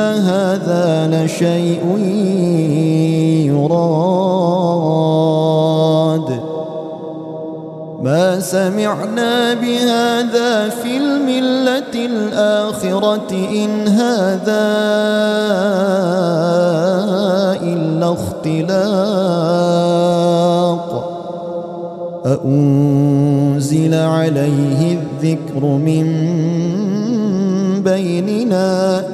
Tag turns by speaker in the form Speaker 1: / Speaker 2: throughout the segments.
Speaker 1: هذا لشيء يراد ما سمعنا بهذا في الملة الآخرة إن هذا إلا اختلاق أأنزل عليه الذكر من بيننا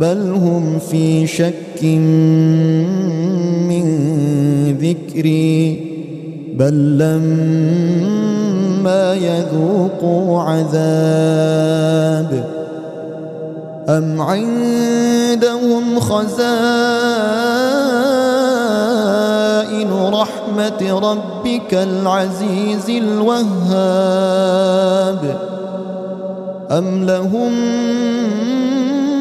Speaker 1: بل هم في شك من ذكري بل لما يذوقوا عذاب أم عندهم خزائن رحمة ربك العزيز الوهاب أم لهم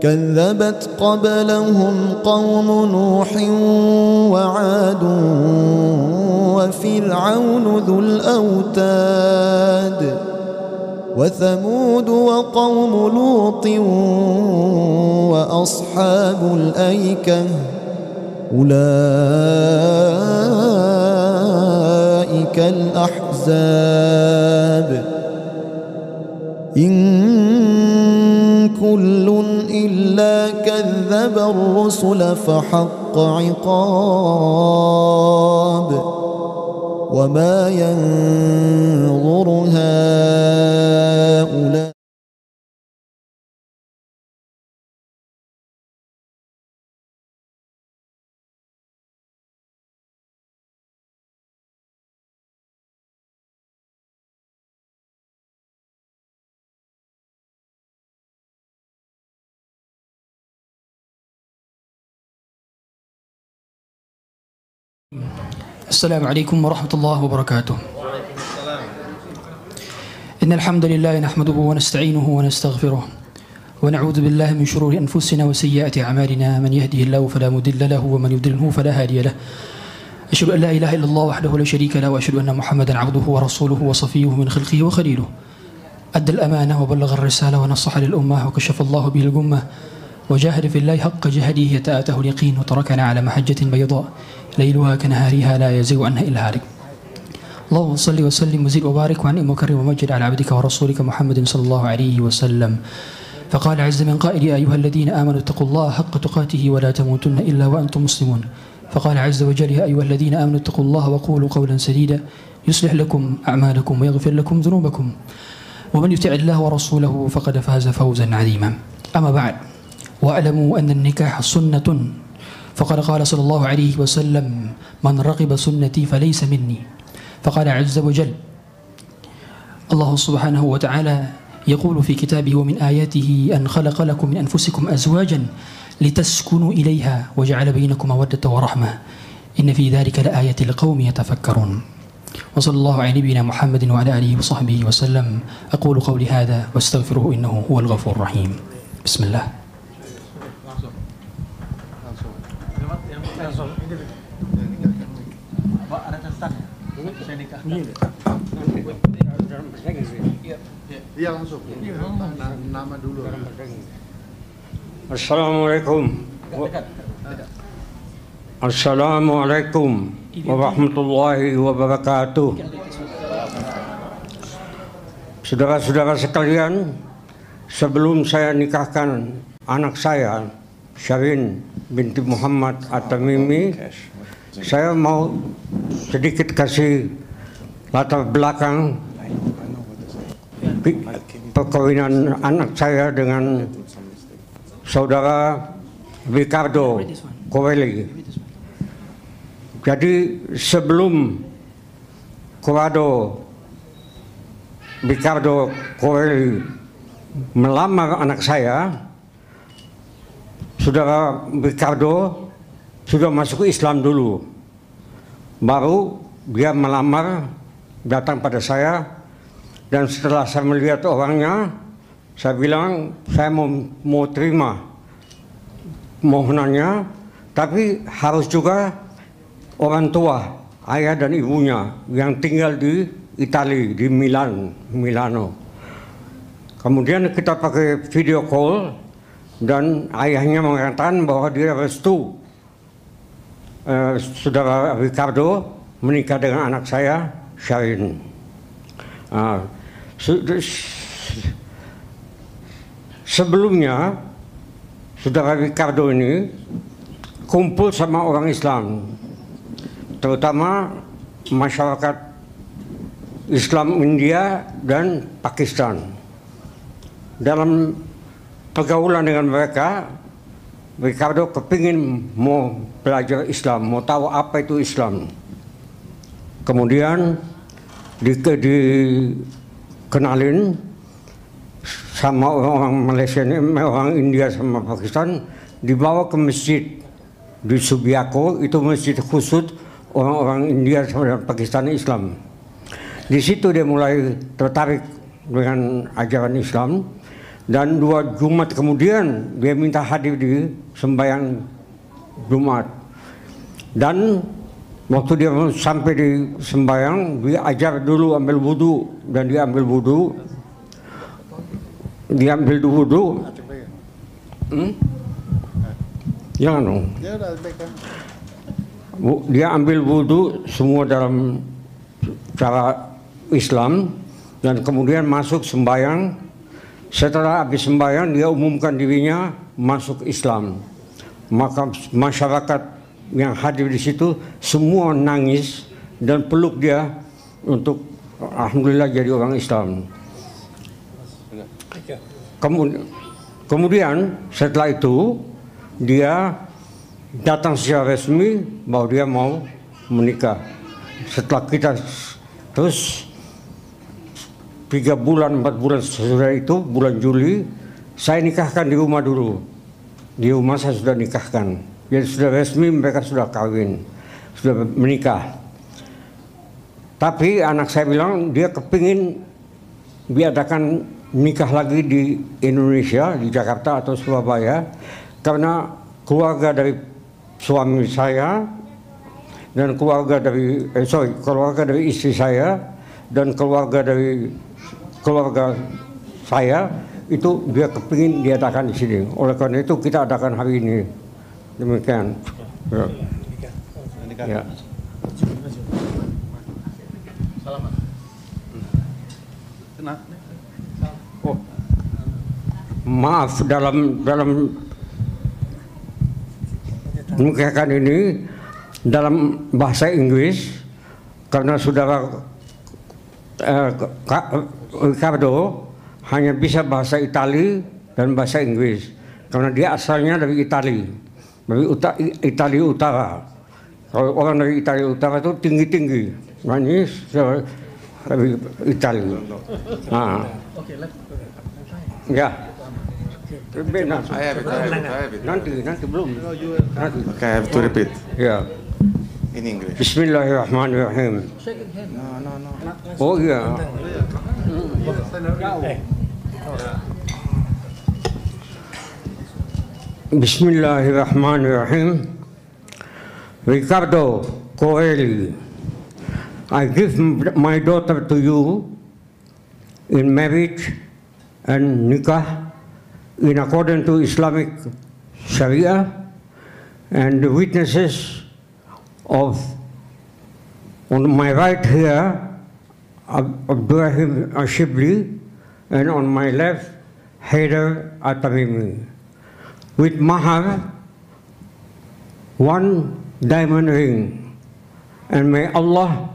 Speaker 1: كذبت قبلهم قوم نوح وعاد وفرعون ذو الأوتاد وثمود وقوم لوط وأصحاب الأيكة أولئك الأحزاب إن كل إلا كذب الرسل فحق عقاب وما ينظر هؤلاء
Speaker 2: السلام عليكم ورحمة الله وبركاته. إن الحمد لله نحمده ونستعينه ونستغفره ونعوذ بالله من شرور أنفسنا وسيئات أعمالنا. من يهده الله فلا مضل له ومن يضلله فلا هادي له. أشهد أن لا إله إلا الله وحده لا شريك له وأشهد أن محمدا عبده ورسوله وصفيه من خلقه وخليله. أدى الأمانة وبلغ الرسالة ونصح للأمة وكشف الله به الغمة. وجاهد في الله حق جهده يتآته اليقين وتركنا على محجة بيضاء ليلها كنهارها لا يزيغ عنها إلا هالك. اللهم صل وسلم وزد وبارك وعن وكرم ومجد على عبدك ورسولك محمد صلى الله عليه وسلم. فقال عز من قائل يا أيها الذين آمنوا اتقوا الله حق تقاته ولا تموتن إلا وأنتم مسلمون. فقال عز وجل يا أيها الذين آمنوا اتقوا الله وقولوا قولا سديدا يصلح لكم أعمالكم ويغفر لكم ذنوبكم. ومن يطع الله ورسوله فقد فاز فوزا عظيما. أما بعد واعلموا أن النكاح سنة. فقد قال صلى الله عليه وسلم من رغب سنتي فليس مني. فقال عز وجل الله سبحانه وتعالى يقول في كتابه ومن آياته أن خلق لكم من أنفسكم أزواجا لتسكنوا إليها وجعل بينكم مودة ورحمة. إن في ذلك لآية لقوم يتفكرون. وصلى الله على نبينا محمد وعلى آله وصحبه وسلم. أقول قولي هذا واستغفره إنه هو الغفور الرحيم. بسم الله.
Speaker 3: Iya. Langsung. Nama, nama dulu.
Speaker 4: Assalamualaikum. Assalamualaikum warahmatullahi wabarakatuh. Saudara-saudara sekalian, sebelum saya nikahkan anak saya, Syarin binti Muhammad At-Tamimi, saya mau sedikit kasih latar belakang perkawinan anak saya dengan saudara Ricardo Coeli. Jadi sebelum Corrado Ricardo Coeli melamar anak saya, saudara Ricardo sudah masuk Islam dulu. Baru dia melamar datang pada saya dan setelah saya melihat orangnya, saya bilang saya mau, mau terima mohonannya, tapi harus juga orang tua, ayah dan ibunya yang tinggal di Italia, di Milan, Milano. Kemudian kita pakai video call dan ayahnya mengatakan bahwa dia restu eh, saudara Ricardo menikah dengan anak saya, Syarin. Ah, se- se- sebelumnya saudara Ricardo ini kumpul sama orang Islam, terutama masyarakat Islam India dan Pakistan. Dalam pergaulan dengan mereka, Ricardo kepingin mau belajar Islam, mau tahu apa itu Islam. Kemudian di, dikenalin sama orang Malaysia orang India sama Pakistan, dibawa ke masjid di Subiako, itu masjid khusus orang-orang India sama Pakistan Islam. Di situ dia mulai tertarik dengan ajaran Islam dan dua Jumat kemudian dia minta hadir di sembahyang Jumat. Dan waktu dia sampai di sembahyang dia ajar dulu ambil wudhu dan dia ambil wudhu dia ambil wudhu hmm? jangan dong
Speaker 3: Dia udah pegang.
Speaker 4: Bu- dia ambil wudhu semua dalam cara Islam dan kemudian masuk sembahyang. Setelah habis sembahyang dia umumkan dirinya masuk Islam. Maka masyarakat yang hadir di situ semua nangis dan peluk dia untuk alhamdulillah jadi orang Islam Kemudian, kemudian setelah itu dia datang secara resmi bahwa dia mau menikah. Setelah kita terus tiga bulan empat bulan sesudah itu bulan Juli saya nikahkan di rumah dulu. Di rumah saya sudah nikahkan. Jadi sudah resmi mereka sudah kawin, sudah menikah. Tapi anak saya bilang dia kepingin diadakan nikah lagi di Indonesia, di Jakarta atau Surabaya, karena keluarga dari suami saya dan keluarga dari eh, sorry keluarga dari istri saya dan keluarga dari keluarga saya itu dia kepingin diadakan di sini. Oleh karena itu kita adakan hari ini. Demikian. Ya. Ya. Oh. Maaf dalam dalam menikahkan ini dalam bahasa Inggris karena saudara eh, Ricardo hanya bisa bahasa Itali dan bahasa Inggris karena dia asalnya dari Itali. Dari uta, Italia Utara. Kalau orang dari Italia Utara itu tinggi-tinggi. Nah ini se- dari Italia. Ah. Ya. Lebih nanti. Nanti, nanti belum. Nanti.
Speaker 5: Okay, I have to repeat
Speaker 4: Ya.
Speaker 5: in English.
Speaker 4: Bismillahirrahmanirrahim.
Speaker 5: No, no, no.
Speaker 4: Oh iya. Bismillahirrahmanirrahim. Ricardo Coeli, I give my daughter to you in marriage and nikah in accordance to Islamic Sharia and the witnesses of on my right here Ab- Abdurrahim Ashibli and on my left Haider Atamimi with mahar one diamond ring. And may Allah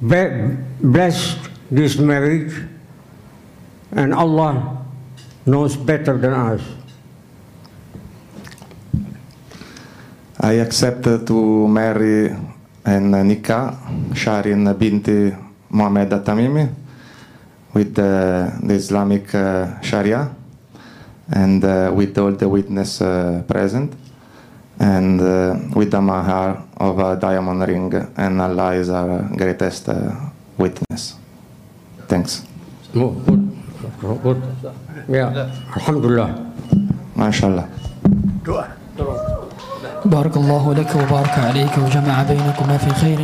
Speaker 4: bless this marriage. And Allah knows better than us.
Speaker 5: I accept to marry and nikah Sharin binti Mohammed Tamimi with the, the Islamic uh, Sharia and uh, with all the witness uh, present and uh, with the mahar of a diamond ring and Allah is our greatest uh, witness. Thanks.
Speaker 4: Oh, good. Oh, good. Yeah, Alhamdulillah.
Speaker 5: MashaAllah.
Speaker 2: بارك الله لك وبارك عليك وجمع بينكما في خير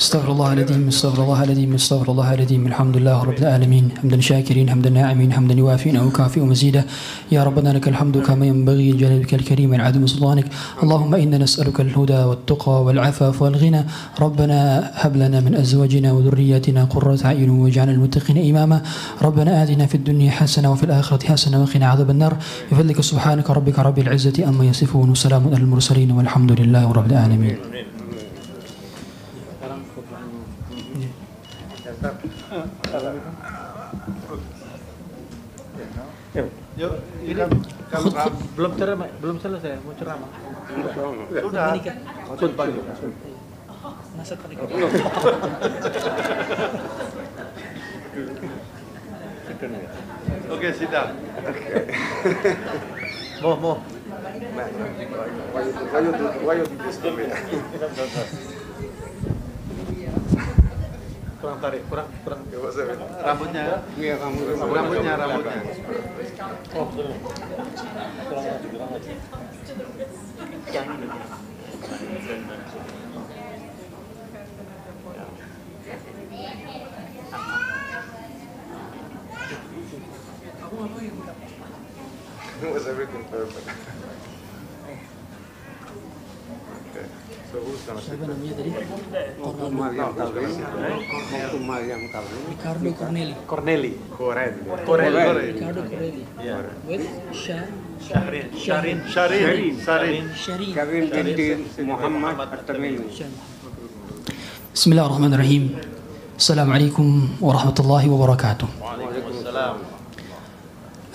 Speaker 2: استغفر الله العظيم استغفر الله العظيم استغفر الله العظيم. الحمد لله رب العالمين. حمدا شاكرين حمدا ناعمين حمدا يوافي أو يكافئ مزيدا يا ربنا لك الحمد كما ينبغي لجلالك الكريم العظيم سلطانك. اللهم إنا نسألك الهدى والتقى والعفاف والغنى. ربنا هب لنا من أزواجنا وذرياتنا قرة أعين واجعلنا للمتقين إماما. ربنا آتنا في الدنيا حسنة وفي الآخرة حسنة وقنا عذاب النار. بفضلك سبحانك ربك رب العزة أما يصفون. وسلام على المرسلين والحمد لله رب العالمين.
Speaker 3: Belum ceramah, belum selesai, mau ceramah. Sudah. Menikah. Oke, sidang. Oke. Moh, moh. Why you, why kurang tarik kurang kurang. Rambutnya.
Speaker 4: Iya rambut,
Speaker 3: rambutnya rambutnya.
Speaker 5: Oh kurang
Speaker 2: lagi kurang lagi
Speaker 4: jangan It was everything perfect.
Speaker 2: Ricardo Corneli.
Speaker 3: Corneli.
Speaker 5: Corelli.
Speaker 3: Corelli.
Speaker 2: Ricardo
Speaker 3: Corelli.
Speaker 2: With بسم الله الرحمن الرحيم السلام عليكم ورحمة الله وبركاته وعليكم السلام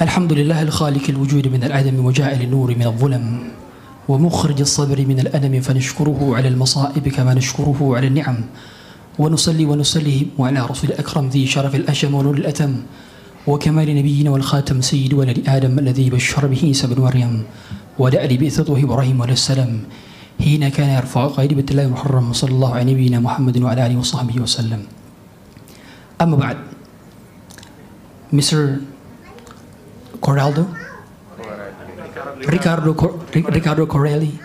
Speaker 2: الحمد لله الخالق الوجود من العدم وجاء النور من الظلم ومخرج الصبر من الألم فنشكره على المصائب كما نشكره على النعم. ونصلي ونسلم على رسول الأكرم ذي شرف الأشم ونور الأتم وكمال نبينا والخاتم سيد ولد آدم الذي بشر به عيسى بن مريم. ودأل بإثته إبراهيم عليه السلام حين كان يرفع قيد بيت الله المحرم صلى الله على نبينا محمد وعلى آله وصحبه وسلم. أما بعد Mr. Corraldo. Ricardo Ricardo Corelli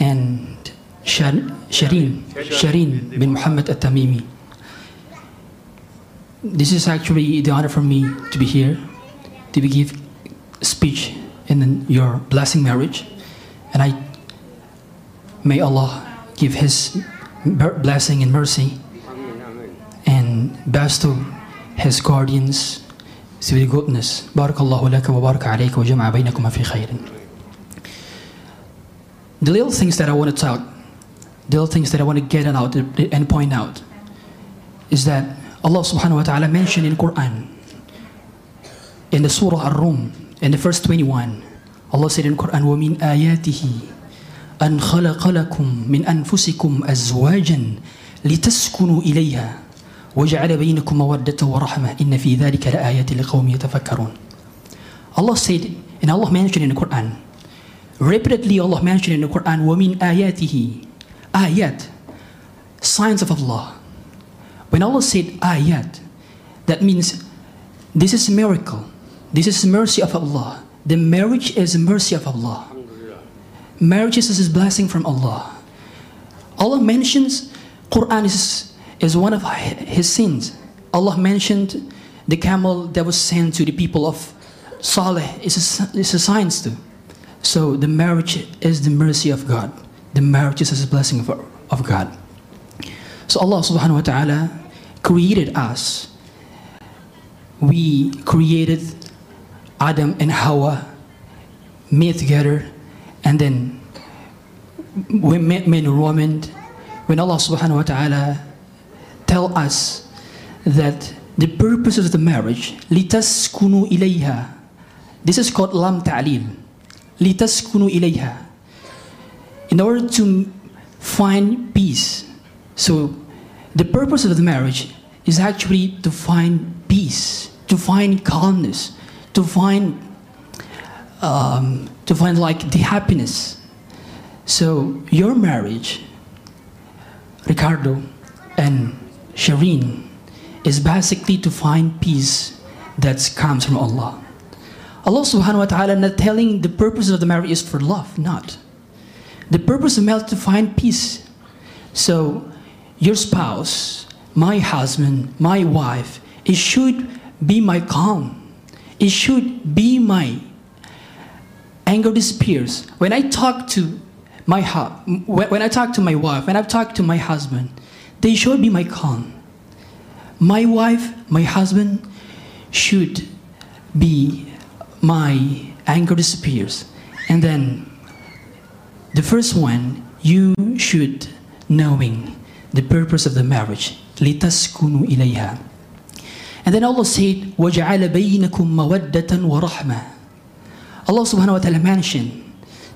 Speaker 2: and Shireen Shireen bin Muhammad At-Tamimi. This is actually the honor for me to be here to be give speech in your blessing marriage. And I may Allah give his blessing and mercy and bestow his guardians through the goodness بارك الله لك وبارك عليك وجمع بينكما في خير The little things that I want to talk, the little things that I want to get out and point out is that Allah subhanahu wa ta'ala mentioned in Quran in the Surah Ar-Rum in the verse 21 Allah said in Quran, وَمِنْ آيَاتِهِ أَنْ خَلَقَ لَكُم مِنْ أَنفُسِكُمْ أَزْوَاجًا لِتَسْكُنُوا إِلَيْهَا وَجَعَلَ بَيْنَكُمْ مَوَدَّةً وَرَحْمَةً إِنَّ فِي ذَلِكَ لَآيَاتٍ لِقَوْمٍ يَتَفَكَّرُونَ Allah said, and Allah mentioned in the Quran, repeatedly Allah mentioned in the Quran, وَمِنْ آيَاتِهِ Ayat, signs of Allah. When Allah said ayat, that means this is a miracle. This is mercy of Allah. The marriage is a mercy of Allah. Marriage is a blessing from Allah. Allah mentions Quran is, is one of his sins. Allah mentioned the camel that was sent to the people of Saleh is a, is a science too. So the marriage is the mercy of God. The marriage is a blessing of, of God. So Allah subhanahu wa ta'ala created us. We created Adam and Hawa met together and then we met men and women. When Allah subhanahu wa ta'ala tell us that the purpose of the marriage, litaskunu ilayha. This is called lam ta'lil. Litaskunu ilayha. In order to find peace. So the purpose of the marriage is actually to find peace, to find calmness, to find um, to find like the happiness. So your marriage, Ricardo and Shireen, is basically to find peace that comes from Allah. Allah subhanahu wa ta'ala not telling the purpose of the marriage is for love, not. The purpose of marriage is to find peace. So your spouse, my husband, my wife, it should be my calm. It should be my anger disappears. When I talk to my when I talk to my wife, when I talk to my husband, they should be my calm. My wife, my husband should be my anger disappears. And then the first one, you should knowing the purpose of the marriage. لِتَسْكُنُوا إِلَيْهَا And then Allah said, وَجَعَلَ بَيْنَكُمْ مَوَدَّةً وَرَحْمَةً Allah subhanahu wa ta'ala mentioned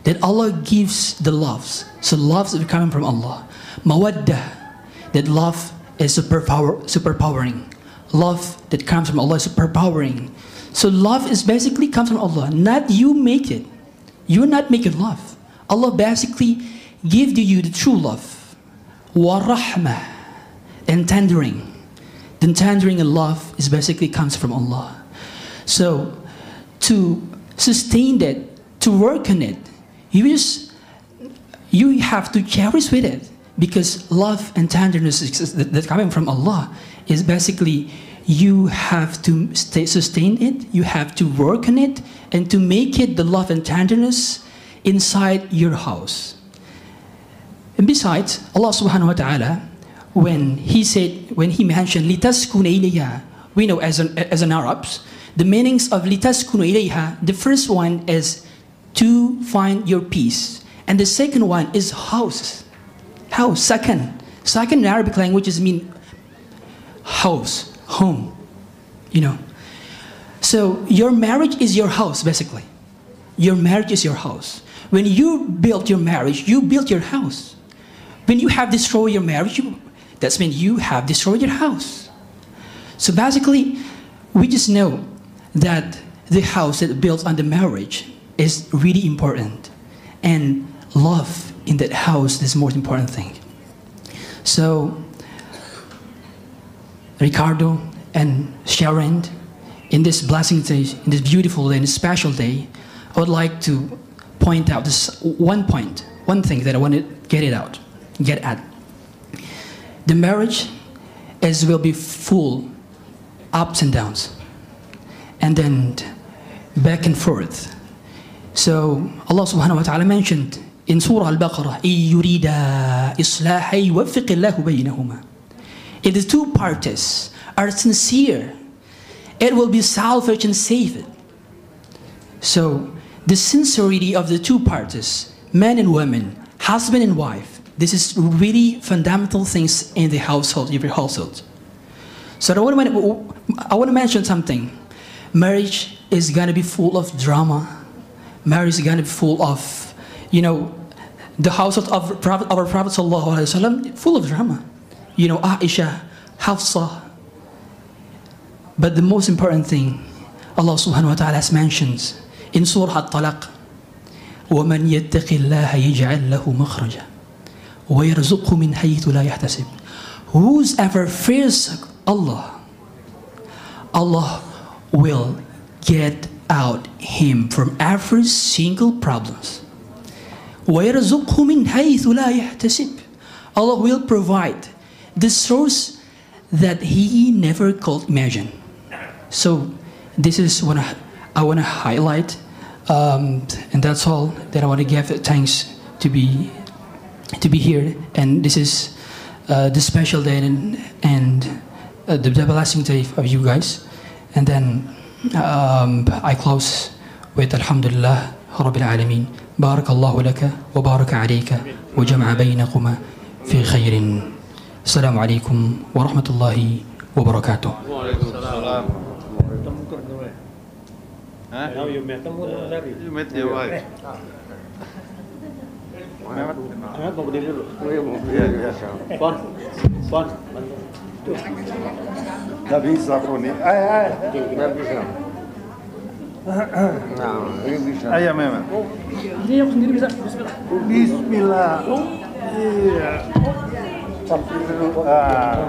Speaker 2: that Allah gives the loves. So loves are coming from Allah. Mawaddah, that love is superpower, superpowering. Love that comes from Allah is superpowering. So love is basically comes from Allah. Not you make it. You're not making love. Allah basically give to you the true love. Warahmah and tendering. The tendering and love is basically comes from Allah. So to sustain that, to work on it, you just you have to cherish with it because love and tenderness is- that that coming from Allah is basically you have to stay, sustain it, you have to work on it, and to make it the love and tenderness inside your house. And besides, Allah subhanahu wa ta'ala, when He said, when He mentioned, لِتَسْكُنَ إِلَيْهَا We know as an, as an Arabs, the meanings of لِتَسْكُنَ إِلَيْهَا, the first one is to find your peace. And the second one is house. House, sakan. Sakan in Arabic language is mean house, home, you know. So your marriage is your house, basically. Your marriage is your house. When you built your marriage, you built your house. When you have destroyed your marriage, you, that's mean you have destroyed your house. So basically, we just know that the house that built on the marriage is really important. And love in that house is the most important thing. So, Ricardo and Sharon, in this blessing day, in this beautiful day, in this special day, I would like to point out this one point, one thing that I want to get it out, get at. The marriage is will be full ups and downs, and then back and forth. So Allah subhanahu wa ta'ala mentioned in Surah Al-Baqarah, إِن يُرِيدَ إِصْلَاحًا يُوَفِّقِ اللَّهُ بَيْنَهُمَا If the two parties are sincere, it will be salvaged and saved. So the sincerity of the two parties, men and women, husband and wife, this is really fundamental things in the household, every household. So I want to, I want to mention something. Marriage is gonna be full of drama. marriage is gonna be full of, you know, the household of Prophet, our Prophet sallallahu alaihi wasallam, full of drama. You know, Aisha, Hafsa. But the most important thing, Allah subhanahu wa ta'ala mentions in Surah At-Talaq, وَمَنْ يَتَّقِ اللَّهَ يَجْعَلْ لَهُ مَخْرَجًا وَيَرْزُقْهُ مِنْ حَيْثُ لَا يَحْتَسِبُ Whosoever fears Allah, Allah will get out him from every single problems. وَيَرْزُقْهُ مِنْ حَيْثُ لَا يَحْتَسِبُ Allah will provide the source that he never could imagine. So this is what I, I want to highlight, um, and that's all that I want to give thanks to be to be here. And this is uh, the special day and, and uh, the, the blessing day of you guys. And then um, I close with Alhamdulillah Rabbil Alameen. بارك الله لك وبارك عليك وجمع بينكما في خير السلام عليكم ورحمة الله وبركاته
Speaker 3: Waalaikumsalam. Hah?
Speaker 4: you Nah, ini bisa.
Speaker 3: Ayo, memang.
Speaker 2: Ini aku sendiri bisa. Bismillah.
Speaker 3: Bismillah. Iya. Ah.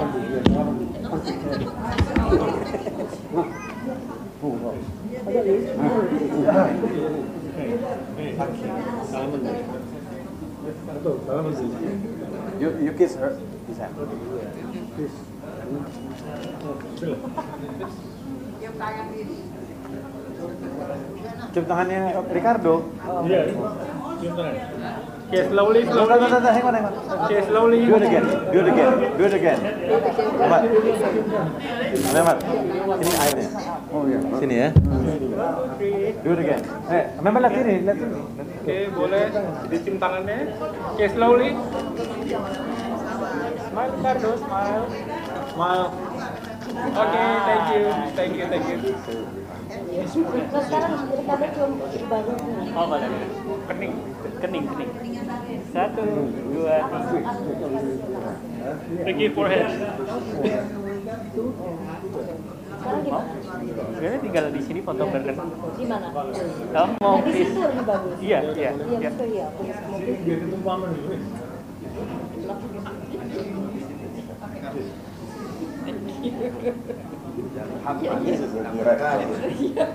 Speaker 6: You you kiss her. His hand. Cium tangannya Ricardo.
Speaker 4: Iya. Okay, slowly,
Speaker 6: No, no, no, hang on, hang on.
Speaker 4: Okay, slowly.
Speaker 6: Do it again. Do it again. Do it again. Ahmad. Ahmad. Ini airnya. Oh iya. Sini ya. Do it again. Eh, lihat sini, lihat sini.
Speaker 4: Oke, boleh dicium tangannya. Oke, slowly. Smile, Ricardo, smile. Smile. Oke, thank you, thank you, thank you.
Speaker 7: Sekarang cium baru
Speaker 4: Oh, boleh. Kening, kening, kening. Satu, dua, tiga. Ricky forehead.
Speaker 7: sekarang gimana?
Speaker 4: Sebenarnya tinggal di sini foto bareng.
Speaker 7: Di mana?
Speaker 4: Kamu mau
Speaker 7: di situ lebih bagus.
Speaker 4: Iya, iya,
Speaker 7: Iya,
Speaker 4: iya.
Speaker 7: betul ya ya ya ya